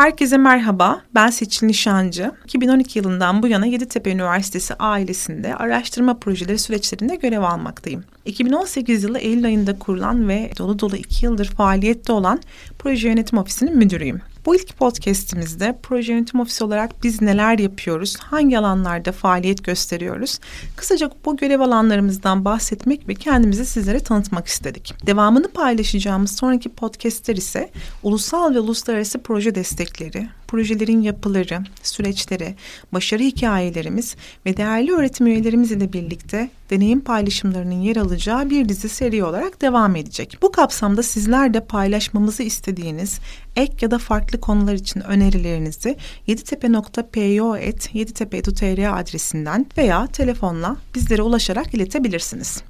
Herkese merhaba, ben Seçil Nişancı. 2012 yılından bu yana Yeditepe Üniversitesi ailesinde araştırma projeleri süreçlerinde görev almaktayım. 2018 yılı Eylül ayında kurulan ve dolu dolu iki yıldır faaliyette olan Proje Yönetim Ofisi'nin müdürüyüm. Bu ilk podcast'imizde proje yönetim ofisi olarak biz neler yapıyoruz, hangi alanlarda faaliyet gösteriyoruz? Kısaca bu görev alanlarımızdan bahsetmek ve kendimizi sizlere tanıtmak istedik. Devamını paylaşacağımız sonraki podcast'ler ise ulusal ve uluslararası proje destekleri, projelerin yapıları, süreçleri, başarı hikayelerimiz ve değerli öğretim üyelerimiz ile birlikte deneyim paylaşımlarının yer alacağı bir dizi seri olarak devam edecek. Bu kapsamda sizler de paylaşmamızı istediğiniz ek ya da farklı konular için önerilerinizi yeditepe.po.yeditepe.tr adresinden veya telefonla bizlere ulaşarak iletebilirsiniz.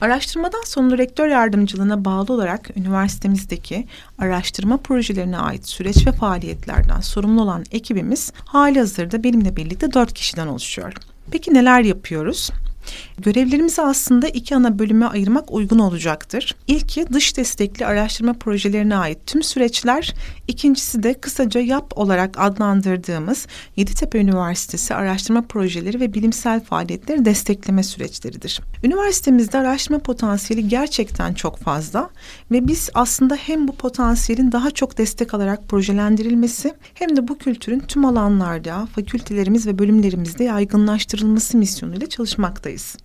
Araştırmadan sonra rektör yardımcılığına bağlı olarak üniversitemizdeki araştırma projelerine ait süreç ve faaliyetlerden sorumlu olan ekibimiz hali hazırda benimle birlikte dört kişiden oluşuyor. Peki neler yapıyoruz? Görevlerimizi aslında iki ana bölüme ayırmak uygun olacaktır. İlki dış destekli araştırma projelerine ait tüm süreçler, ikincisi de kısaca YAP olarak adlandırdığımız Yeditepe Üniversitesi araştırma projeleri ve bilimsel faaliyetleri destekleme süreçleridir. Üniversitemizde araştırma potansiyeli gerçekten çok fazla ve biz aslında hem bu potansiyelin daha çok destek alarak projelendirilmesi hem de bu kültürün tüm alanlarda, fakültelerimiz ve bölümlerimizde yaygınlaştırılması misyonuyla çalışmaktayız durumdayız.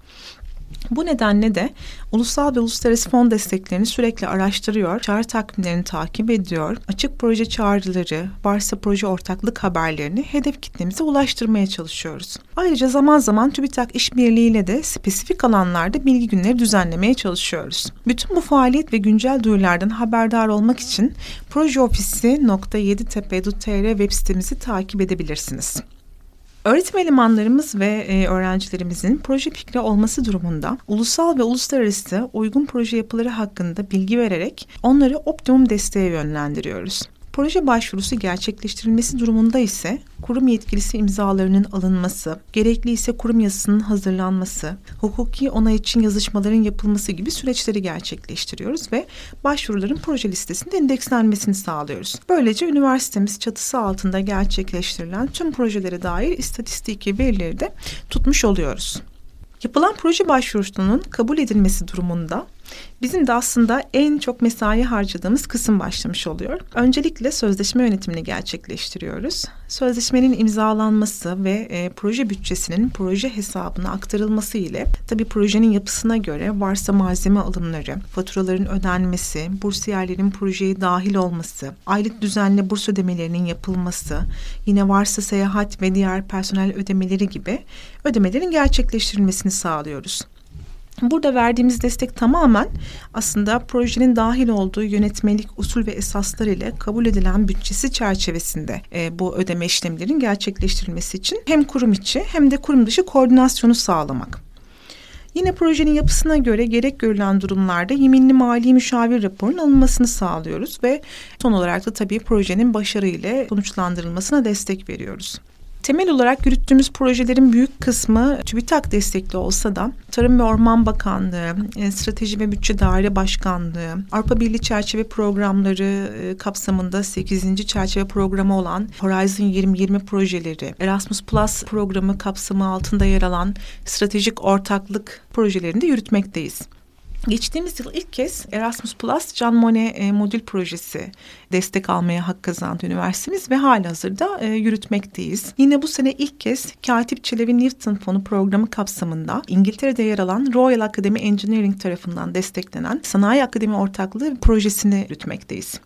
Bu nedenle de ulusal ve uluslararası fon desteklerini sürekli araştırıyor, çağrı takvimlerini takip ediyor, açık proje çağrıları, varsa proje ortaklık haberlerini hedef kitlemize ulaştırmaya çalışıyoruz. Ayrıca zaman zaman TÜBİTAK işbirliğiyle de spesifik alanlarda bilgi günleri düzenlemeye çalışıyoruz. Bütün bu faaliyet ve güncel duyurulardan haberdar olmak için projeofisi.7tepe.tr web sitemizi takip edebilirsiniz. Öğretim elemanlarımız ve e, öğrencilerimizin proje fikri olması durumunda ulusal ve uluslararası uygun proje yapıları hakkında bilgi vererek onları optimum desteğe yönlendiriyoruz. Proje başvurusu gerçekleştirilmesi durumunda ise kurum yetkilisi imzalarının alınması, gerekli ise kurum yazısının hazırlanması, hukuki onay için yazışmaların yapılması gibi süreçleri gerçekleştiriyoruz ve başvuruların proje listesinde indekslenmesini sağlıyoruz. Böylece üniversitemiz çatısı altında gerçekleştirilen tüm projelere dair istatistiki verileri de tutmuş oluyoruz. Yapılan proje başvurusunun kabul edilmesi durumunda Bizim de aslında en çok mesai harcadığımız kısım başlamış oluyor. Öncelikle sözleşme yönetimini gerçekleştiriyoruz. Sözleşmenin imzalanması ve e, proje bütçesinin proje hesabına aktarılması ile tabii projenin yapısına göre varsa malzeme alımları, faturaların ödenmesi, bursiyerlerin projeye dahil olması, aylık düzenli burs ödemelerinin yapılması, yine varsa seyahat ve diğer personel ödemeleri gibi ödemelerin gerçekleştirilmesini sağlıyoruz. Burada verdiğimiz destek tamamen aslında projenin dahil olduğu yönetmelik usul ve esaslar ile kabul edilen bütçesi çerçevesinde e, bu ödeme işlemlerin gerçekleştirilmesi için hem kurum içi hem de kurum dışı koordinasyonu sağlamak. Yine projenin yapısına göre gerek görülen durumlarda yeminli mali müşavir raporunun alınmasını sağlıyoruz ve son olarak da tabii projenin başarıyla sonuçlandırılmasına destek veriyoruz. Temel olarak yürüttüğümüz projelerin büyük kısmı TÜBİTAK destekli olsa da Tarım ve Orman Bakanlığı, e, Strateji ve Bütçe Daire Başkanlığı, Avrupa Birliği çerçeve programları e, kapsamında 8. çerçeve programı olan Horizon 2020 projeleri, Erasmus Plus programı kapsamı altında yer alan stratejik ortaklık projelerini de yürütmekteyiz. Geçtiğimiz yıl ilk kez Erasmus Plus Can Monnet e, modül projesi destek almaya hak kazandı üniversitemiz ve hala hazırda e, yürütmekteyiz. Yine bu sene ilk kez Katip Çelebi Newton Fonu programı kapsamında İngiltere'de yer alan Royal Academy Engineering tarafından desteklenen Sanayi Akademi Ortaklığı projesini yürütmekteyiz.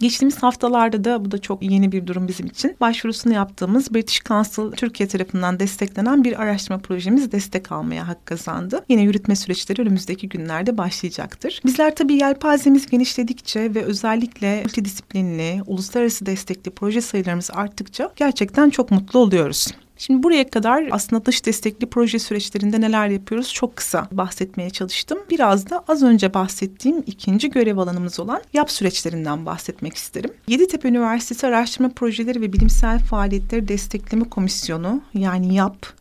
Geçtiğimiz haftalarda da bu da çok yeni bir durum bizim için. Başvurusunu yaptığımız British Council Türkiye tarafından desteklenen bir araştırma projemiz destek almaya hak kazandı. Yine yürütme süreçleri önümüzdeki günlerde başlayacaktır. Bizler tabii yelpazemiz genişledikçe ve özellikle multidisiplinli, uluslararası destekli proje sayılarımız arttıkça gerçekten çok mutlu oluyoruz. Şimdi buraya kadar aslında dış destekli proje süreçlerinde neler yapıyoruz çok kısa bahsetmeye çalıştım. Biraz da az önce bahsettiğim ikinci görev alanımız olan YAP süreçlerinden bahsetmek isterim. Yeditepe Üniversitesi Araştırma Projeleri ve Bilimsel Faaliyetleri Destekleme Komisyonu yani YAP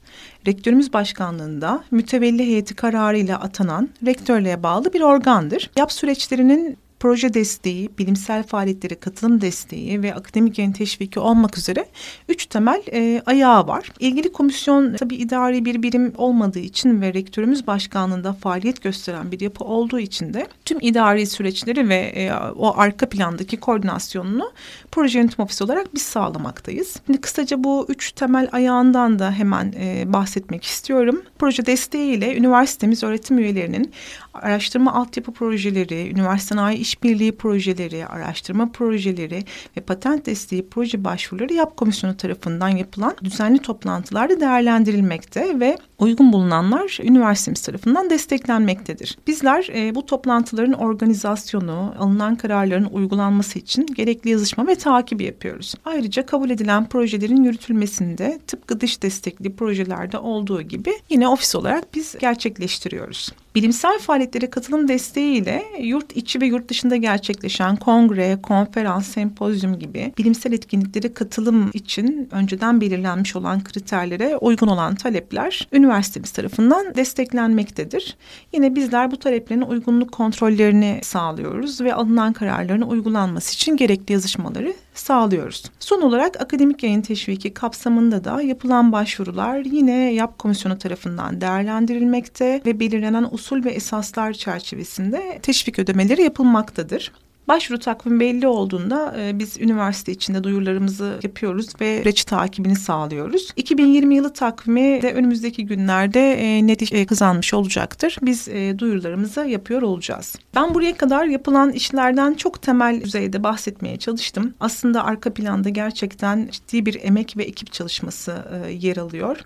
Rektörümüz başkanlığında mütevelli heyeti kararıyla atanan rektörlüğe bağlı bir organdır. YAP süreçlerinin proje desteği, bilimsel faaliyetlere katılım desteği ve akademik yayın teşviki olmak üzere üç temel e, ayağı var. İlgili komisyon tabii idari bir birim olmadığı için ve rektörümüz başkanlığında faaliyet gösteren bir yapı olduğu için de tüm idari süreçleri ve e, o arka plandaki koordinasyonunu proje yönetim ofisi olarak biz sağlamaktayız. Şimdi kısaca bu üç temel ayağından da hemen e, bahsetmek istiyorum. Proje desteğiyle üniversitemiz öğretim üyelerinin araştırma altyapı projeleri, üniversite işbirliği projeleri, araştırma projeleri ve patent desteği proje başvuruları YAP Komisyonu tarafından yapılan düzenli toplantılarda değerlendirilmekte ve uygun bulunanlar üniversitemiz tarafından desteklenmektedir. Bizler e, bu toplantıların organizasyonu, alınan kararların uygulanması için gerekli yazışma ve takip yapıyoruz. Ayrıca kabul edilen projelerin yürütülmesinde tıpkı dış destekli projelerde olduğu gibi yine ofis olarak biz gerçekleştiriyoruz. Bilimsel faaliyetlere katılım desteğiyle yurt içi ve yurt dışında gerçekleşen kongre, konferans, sempozyum gibi bilimsel etkinliklere katılım için önceden belirlenmiş olan kriterlere uygun olan talepler üniversitemiz tarafından desteklenmektedir. Yine bizler bu taleplerin uygunluk kontrollerini sağlıyoruz ve alınan kararların uygulanması için gerekli yazışmaları sağlıyoruz. Son olarak akademik yayın teşviki kapsamında da yapılan başvurular yine YAP komisyonu tarafından değerlendirilmekte ve belirlenen usul ve esaslar çerçevesinde teşvik ödemeleri yapılmaktadır. Başvuru takvimi belli olduğunda e, biz üniversite içinde duyurularımızı yapıyoruz ve süreç takibini sağlıyoruz. 2020 yılı takvimi de önümüzdeki günlerde e, net e, kazanmış olacaktır. Biz e, duyurularımızı yapıyor olacağız. Ben buraya kadar yapılan işlerden çok temel düzeyde bahsetmeye çalıştım. Aslında arka planda gerçekten ciddi bir emek ve ekip çalışması e, yer alıyor.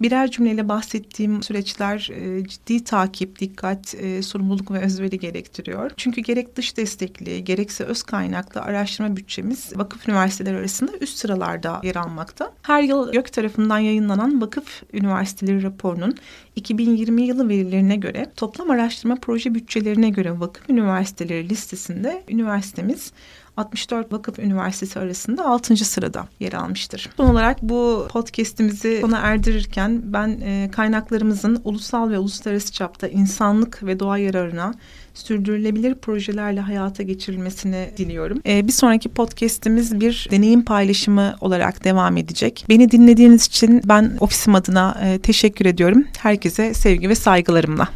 Birer cümleyle bahsettiğim süreçler e, ciddi takip, dikkat, e, sorumluluk ve özveri gerektiriyor. Çünkü gerek dış destekli, gerekse öz kaynaklı araştırma bütçemiz vakıf üniversiteleri arasında üst sıralarda yer almakta. Her yıl YÖK tarafından yayınlanan vakıf üniversiteleri raporunun 2020 yılı verilerine göre toplam araştırma proje bütçelerine göre vakıf üniversiteleri listesinde üniversitemiz 64 vakıf üniversitesi arasında 6. sırada yer almıştır. Son olarak bu podcast'imizi sona erdirirken ben e, kaynaklarımızın ulusal ve uluslararası çapta insanlık ve doğa yararına sürdürülebilir projelerle hayata geçirilmesini diliyorum. Ee, bir sonraki podcast'imiz bir deneyim paylaşımı olarak devam edecek. Beni dinlediğiniz için ben ofisim adına e, teşekkür ediyorum. Herkese sevgi ve saygılarımla.